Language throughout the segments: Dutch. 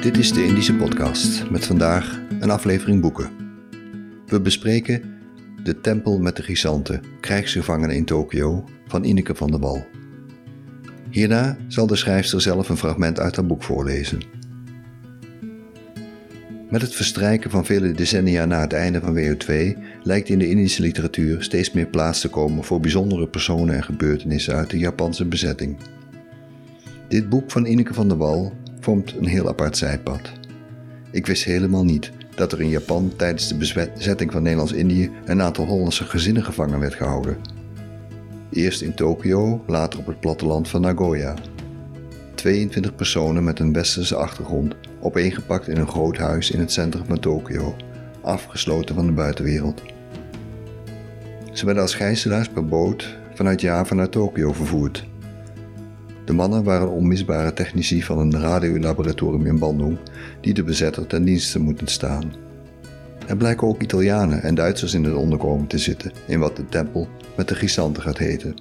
Dit is de Indische Podcast met vandaag een aflevering boeken. We bespreken De Tempel met de Grisanten, krijgsgevangenen in Tokio van Ineke van der Wal. Hierna zal de schrijfster zelf een fragment uit haar boek voorlezen. Met het verstrijken van vele decennia na het einde van WO2 lijkt in de Indische literatuur steeds meer plaats te komen voor bijzondere personen en gebeurtenissen uit de Japanse bezetting. Dit boek van Ineke van der Wal vormt een heel apart zijpad. Ik wist helemaal niet dat er in Japan tijdens de bezetting van Nederlands-Indië een aantal Hollandse gezinnen gevangen werd gehouden. Eerst in Tokio, later op het platteland van Nagoya. 22 personen met een westerse achtergrond, opeengepakt in een groot huis in het centrum van Tokio, afgesloten van de buitenwereld. Ze werden als gijzelaars per boot vanuit Java naar Tokio vervoerd de mannen waren onmisbare technici van een radiolaboratorium in Bandung die de bezetter ten dienste moeten staan. Er blijken ook Italianen en Duitsers in het onderkomen te zitten in wat de tempel met de Grisanten gaat heten.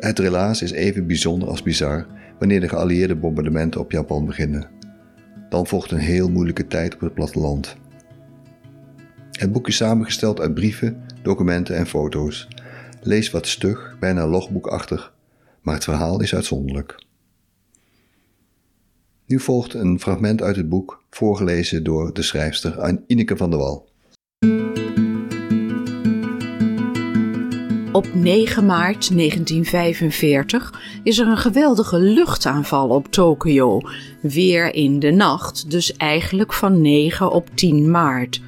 Het relaas is even bijzonder als bizar wanneer de geallieerde bombardementen op Japan beginnen. Dan volgt een heel moeilijke tijd op het platteland. Het boek is samengesteld uit brieven, documenten en foto's. Lees wat stug, bijna logboekachtig, maar het verhaal is uitzonderlijk. Nu volgt een fragment uit het boek, voorgelezen door de schrijfster Ineke van der Wal. Op 9 maart 1945 is er een geweldige luchtaanval op Tokio, weer in de nacht, dus eigenlijk van 9 op 10 maart.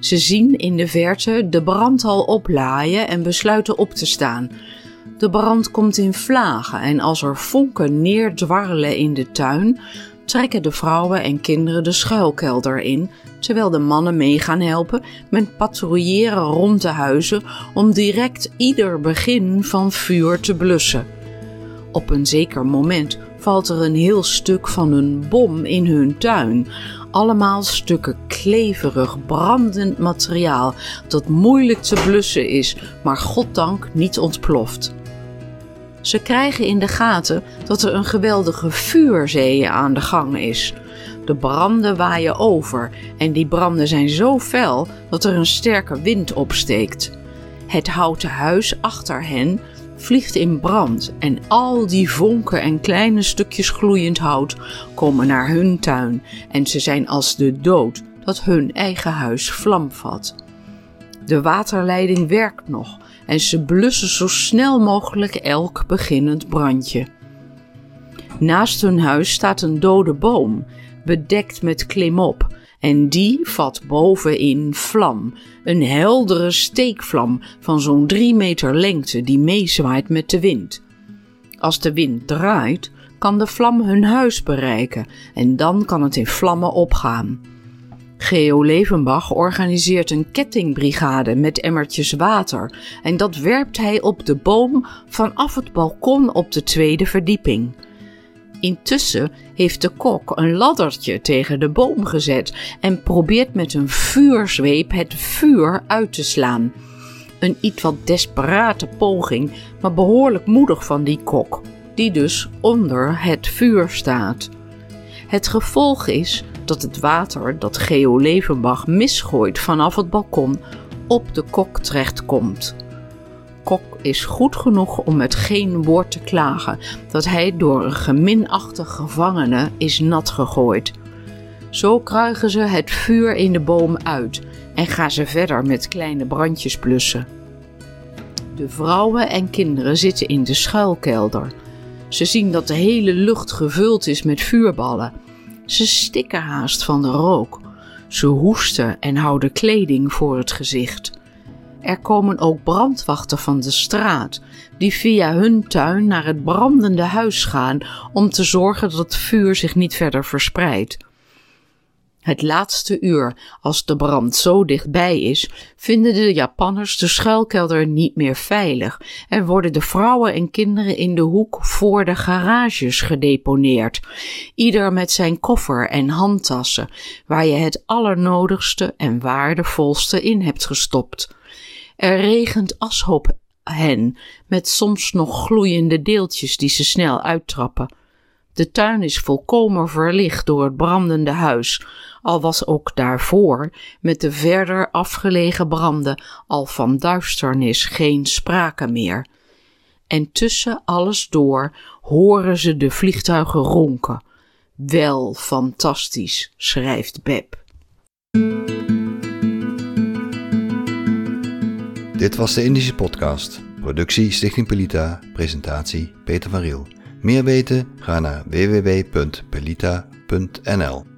Ze zien in de verte de brandhal oplaaien en besluiten op te staan. De brand komt in vlagen en als er vonken neerdwarrelen in de tuin, trekken de vrouwen en kinderen de schuilkelder in, terwijl de mannen mee gaan helpen met patrouilleren rond de huizen om direct ieder begin van vuur te blussen. Op een zeker moment valt er een heel stuk van een bom in hun tuin. Allemaal stukken kleverig, brandend materiaal dat moeilijk te blussen is, maar goddank niet ontploft. Ze krijgen in de gaten dat er een geweldige vuurzee aan de gang is. De branden waaien over en die branden zijn zo fel dat er een sterke wind opsteekt. Het houten huis achter hen vliegt in brand en al die vonken en kleine stukjes gloeiend hout komen naar hun tuin en ze zijn als de dood dat hun eigen huis vlam vat. De waterleiding werkt nog en ze blussen zo snel mogelijk elk beginnend brandje. Naast hun huis staat een dode boom, bedekt met klimop, en die vat bovenin vlam, een heldere steekvlam van zo'n drie meter lengte die meezwaait met de wind. Als de wind draait, kan de vlam hun huis bereiken en dan kan het in vlammen opgaan. Geo Levenbach organiseert een kettingbrigade met emmertjes water en dat werpt hij op de boom vanaf het balkon op de tweede verdieping. Intussen heeft de kok een laddertje tegen de boom gezet en probeert met een vuurzweep het vuur uit te slaan. Een iets wat desperate poging, maar behoorlijk moedig van die kok, die dus onder het vuur staat. Het gevolg is dat het water dat Geo Levenbach misgooit vanaf het balkon op de kok terechtkomt. Is goed genoeg om met geen woord te klagen dat hij door een geminachtig gevangene is nat gegooid. Zo kruigen ze het vuur in de boom uit en gaan ze verder met kleine brandjes blussen. De vrouwen en kinderen zitten in de schuilkelder. Ze zien dat de hele lucht gevuld is met vuurballen ze stikken haast van de rook. Ze hoesten en houden kleding voor het gezicht. Er komen ook brandwachten van de straat, die via hun tuin naar het brandende huis gaan om te zorgen dat het vuur zich niet verder verspreidt. Het laatste uur, als de brand zo dichtbij is, vinden de Japanners de schuilkelder niet meer veilig en worden de vrouwen en kinderen in de hoek voor de garages gedeponeerd, ieder met zijn koffer en handtassen, waar je het allernodigste en waardevolste in hebt gestopt. Er regent as hen, met soms nog gloeiende deeltjes die ze snel uittrappen. De tuin is volkomen verlicht door het brandende huis, al was ook daarvoor, met de verder afgelegen branden, al van duisternis geen sprake meer. En tussen alles door horen ze de vliegtuigen ronken. Wel fantastisch, schrijft Beb. Dit was de Indische Podcast. Productie Stichting Pelita. Presentatie Peter van Riel. Meer weten? Ga naar www.pelita.nl